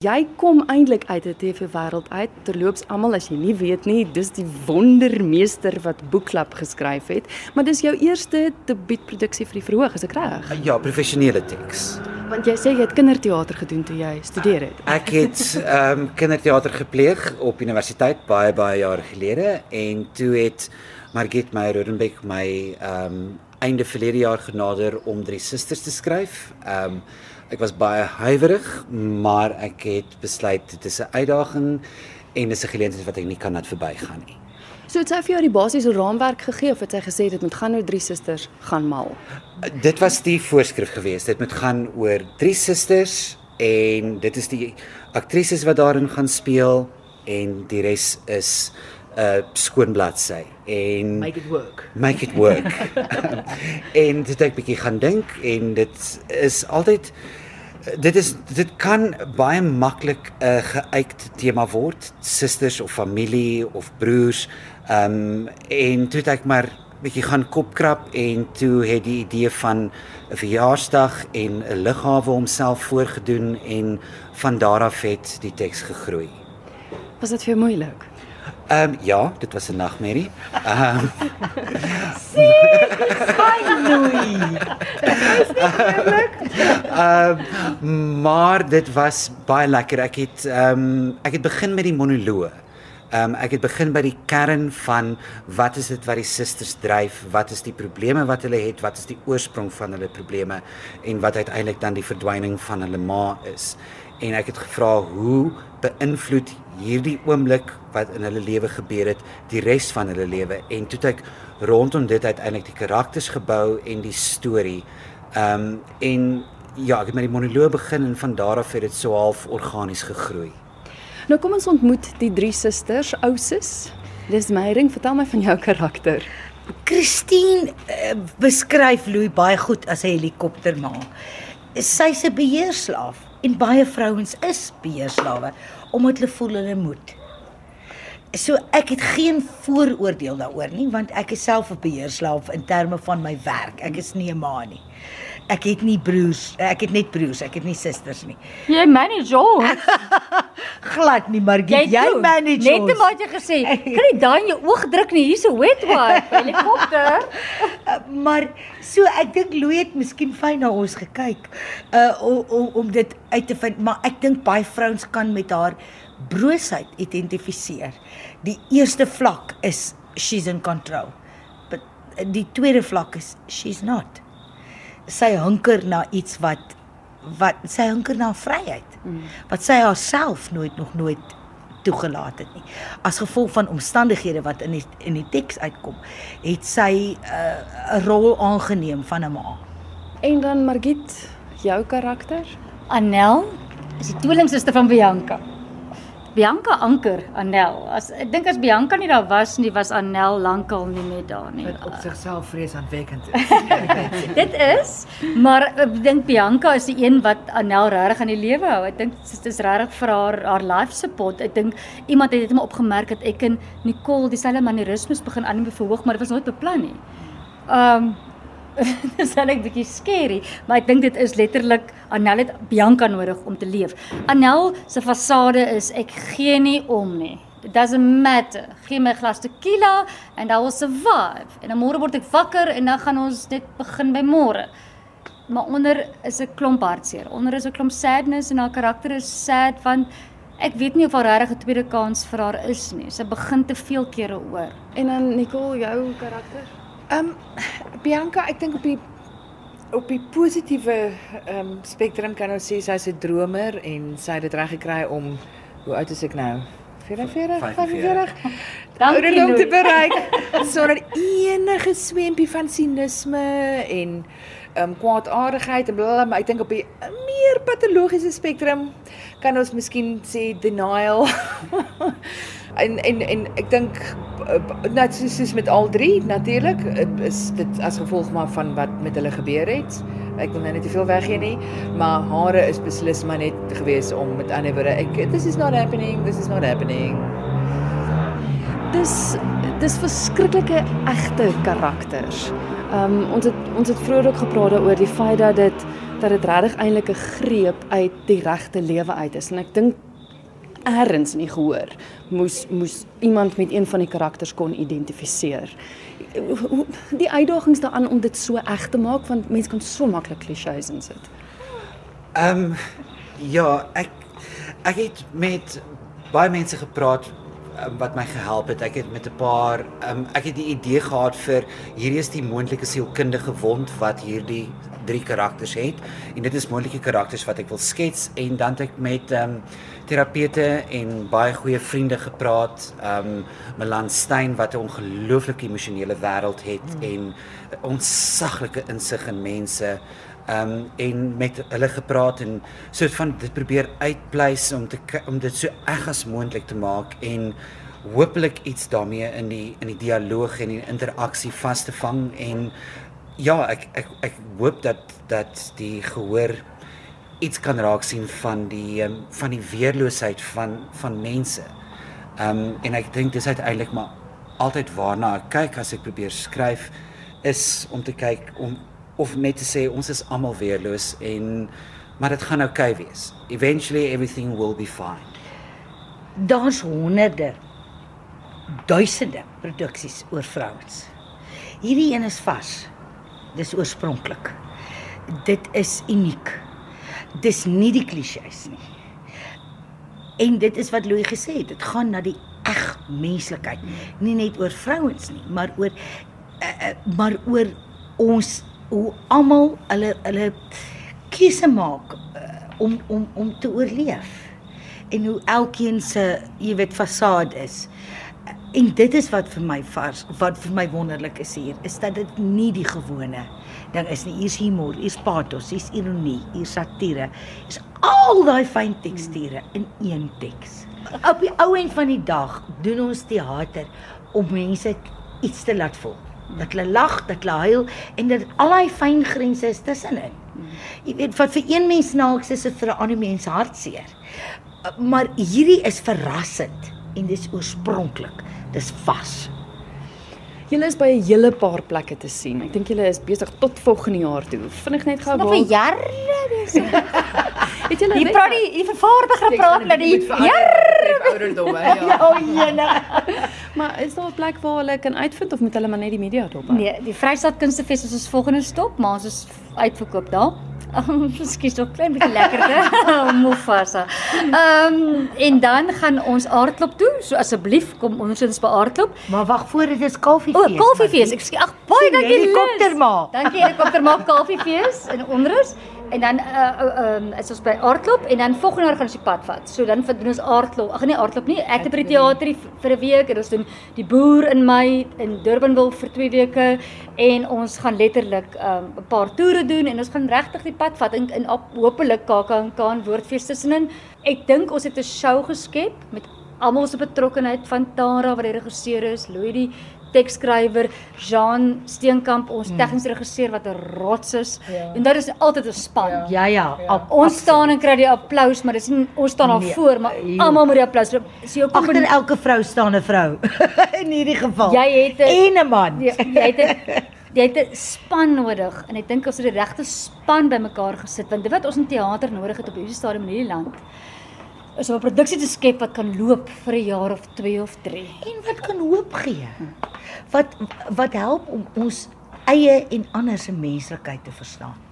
Jy kom eintlik uit 'n TV-wêreld uit. Terloops, almal as jy nie weet nie, dis die wondermeester wat Boekklap geskryf het, maar dis jou eerste debuutproduksie vir die verhoog, is ek reg? Ja, professionele teks. Want jy sê jy het kinderteater gedoen toe jy studeer het. Ek het ehm um, kinderteater gepleeg op universiteit baie baie jare gelede en toe het Margit Meyer Rodenbeck my ehm um, einde verlede jaar genader om drie susters te skryf. Ehm um, ek was baie huiwerig, maar ek het besluit dit is 'n uitdaging en dis 'n geleentheid wat ek nie kan laat verbygaan nie. So het sy vir jou die basiese raamwerk gegee of het sy gesê dit moet gaan oor drie susters gaan mal? Dit was die voorskrif geweest. Dit moet gaan oor drie susters en dit is die aktrises wat daarin gaan speel en die res is 'n uh, skoon bladsy en Make it work. make it work. en dit ek bietjie gaan dink en dit is altyd dit is dit kan baie maklik 'n uh, geuite tema word, susters of familie of broers. Ehm um, en toe het ek maar bietjie gaan kopkrap en toe het die idee van 'n verjaarsdag en 'n lughawe homself voorgedoen en van daar af het die teks gegroei. Was dit vir jou moeilik? Ehm um, ja, dit was 'n nagmerrie. Ehm um, Ehm um, maar dit was baie lekker. Ek het ehm um, ek het begin met die monoloog. Ehm um, ek het begin by die kern van wat is dit wat die susters dryf? Wat is die probleme wat hulle het? Wat is die oorsprong van hulle probleme en wat uiteindelik dan die verdwyning van hulle ma is? En ek het gevra hoe beïnvloed hierdie oomblik wat in hulle lewe gebeur het die res van hulle lewe en toe ek rondom dit uiteindelik die karakters gebou en die storie. Ehm um, en ja, ek het met die monoloog begin en van daar af het dit so half organies gegroei. Nou kom ons ontmoet die drie susters, ouses. Dis Meyering, vertel my van jou karakter. Christine uh, beskryf Louis baie goed as 'n helikopterma. Sy's 'n beheerslaaf en baie vrouens is beheerslawe omdat hulle voel hulle moet. So ek het geen vooroordeel daaroor nie want ek is self 'n beheerslaaf in terme van my werk. Ek is nie 'n ma nie. Ek het nie broers, ek het net broers, ek het nie susters nie. Jy manage ons. Glad nie, maar jy, jy manage Net ons. te wat jy gesê. Kry daai in jou oog druk nie. Hier's 'n wet wipe helikopter. Uh, maar so ek dink Louis het miskien fyn na ons gekyk uh om om, om dit uit te vind, maar ek dink baie vrouens kan met haar broosheid identifiseer. Die eerste vlak is she's in control. But die tweede vlak is she's not. Sy hunker na iets wat wat sy hunker na vryheid. Mm. Wat sy haarself nooit nog nooit toegelaat het nie. As gevolg van omstandighede wat in die in die teks uitkom, het sy 'n uh, rol aangeneem van 'n ma. En dan Margit, jou karakter? Anel is die tweelingsuster van Bianca. Bianca anker Anel. As ek dink as Bianca nie daar was nie, was Anel lankal nie meer daar nie. Wat op sigself vreesaanwekkend is. Dit is, maar ek dink Bianca is die een wat Anel regtig aan die lewe hou. Ek dink dit is regtig vir haar haar life support. Ek dink iemand het dit maar opgemerk dat ek en Nicole dieselfde manierismes begin aan verhoog, maar dit was nooit beplan nie. Um dis 'n bietjie scary, maar ek dink dit is letterlik Anel het Bianca nodig om te leef. Anel se fasade is ek gee nie om nie. It doesn't matter. Gee my glas tequila and I will survive. En dan môre word ek wakker en dan gaan ons net begin by môre. Maar onder is 'n klomp hartseer. Onder is 'n klomp sadness en haar karakter is sad want ek weet nie of haar regtig 'n tweede kans vir haar is nie. Sy begin te veel kere oor. En dan Nicole, jou karakter? Ehm um, Bianca, ek dink op die op die positiewe ehm um, spektrum kan ons sê sy's 'n dromer en sy het dit reg gekry om hoe oud is ek nou? 44, 45. Dankie, Ouderdom te bereik sonder enige swempie van sinisme en um, kwaadaardigheid en blablabla, maar ek dink op die meer patologiese spektrum kan ons miskien sê denial. en en en ek dink eh, net soos, soos met al drie natuurlik is dit as gevolg maar van wat met hulle gebeur het. Ek wil nou net te veel weggee nie, maar hare is beslis maar net gewees om met ander woorde ek this is not happening, this is not happening. Dis dis verskriklike egte karakters. Ehm um, ons het ons het vroeër ook gepraat oor die feit dat dit dat dit regtig eintlik 'n greep uit die regte lewe uit is en ek dink ergens in die gehoor moes moes iemand met een van die karakters kon identifiseer. Die uitdagings daaraan om dit so eg te maak want mense kan so maklik klisjées insit. Ehm um, ja, ek ek het met baie mense gepraat um, wat my gehelp het. Ek het met 'n paar um, ek het die idee gehad vir hierdie is die moontlike sielkundige wond wat hierdie drie karakters het en dit is moontlike karakters wat ek wil skets en dan het ek met um, terapeute en baie goeie vriende gepraat. Um, Melan Stein wat 'n ongelooflike emosionele wêreld het mm. en 'n ontsaglike insig in mense ehm um, en met hulle gepraat en soort van dit probeer uitpleis om te om dit so eg as moontlik te maak en hopelik iets daarmee in die in die dialoog en die interaksie vas te vang en ja, ek ek ek hoop dat dat die gehoor iets kan raak sien van die um, van die weerloosheid van van mense. Ehm um, en ek dink dis uiteindelik maar altyd waarna ek kyk as ek probeer skryf is om te kyk om of net te sê ons is almal weerloos en maar dit gaan okay wees. Eventually everything will be fine. Daar's honderde duisende produksies oor vrouens. Hierdie een is vas. Dis oorspronklik. Dit is uniek. Dis nie die klisjées nie. En dit is wat Louis gesê het, dit gaan na die eg menslikheid. Nie net oor vrouens nie, maar oor uh, uh, maar oor ons hoe almal hulle hulle keuse maak uh, om om om te oorleef. En hoe elkeen se, jy weet, fasade is. En dit is wat vir my vars, wat vir my wonderlik is hier, is dat dit nie die gewone ding is nie. Hier's humor, hier's pathos, hier's ironie, hier's satire. Hier's al daai fyn teksture in een teks. Op die ou end van die dag doen ons teater om mense iets te laat voel. Dat hulle lag, dat hulle huil en dat al daai fyn grense is tussenin. Jy weet wat vir een mens snaaks is, is vir 'n ander mens hartseer. Maar hierdie is verrassend en dis oorspronklik. Dis vas. Julle is by 'n hele paar plekke te sien. Ek dink julle is besig tot volgende jaar toe. Vinnig net gou Nog vir jare besig. Het julle Jy weet- praat die die vervaardiger praat dat die ja, Ja, ouderdomme, ja. O, jene. Maar is daar 'n plek waar hulle kan uitvind of moet hulle maar net die media dop? hou? Nee, die Vrystaat Kunstefees is ons volgende stop, maar ons is uitverkoop daar. Ekskuus, nog klein bietjie lekkerder. Mufasa. Ehm um, en dan gaan ons aardklop toe. So asseblief kom ons by aardklop. Maar wag voor dit is kalfiefees. O, Koffiefees. Ek sê ag baie dankie maar. Dankie maak Koffiefees in Onrus. En dan uh ehm uh, is ons by aardklop en dan volgende jaar gaan ons die pad vat. So dan doen ons aardklop. Ag nee, aardklop nie. Ek het by die teater vir 'n week en ons doen die boer in Mei in Durbanville vir 2 weke en ons gaan letterlik ehm um, 'n paar toere doen en ons gaan regtig die pad vat en, en op, hopelik KAKNK en Woordfees tussenin. Ek dink ons het 'n show geskep met almal se betrokkenheid van Tara wat die regisseur is, Louis die teksskrywer, Jean Steenkamp, ons tegniese regisseur wat 'n rots is. Ja. En dit is altyd 'n span. Ja. Ja ja, Ja. ab- Ons staan en kry die applous, maar dis nie ons staan daar Nee, voor, maar almal moet die applous. So jou kom agter elke vrou staan 'n vrou. In hierdie geval. Jy het 'n- en 'n man. jy, jy het 'n jy het 'n span nodig en ek dink ons het die regte span bymekaar gesit want dit wat ons in teater nodig het op hierdie stadium in hierdie land is om 'n produksie te skep wat kan loop vir 'n jaar of 2 of 3. En wat kan hoop gee? Wat wat help om ons eie en ander se menslikheid te verstaan?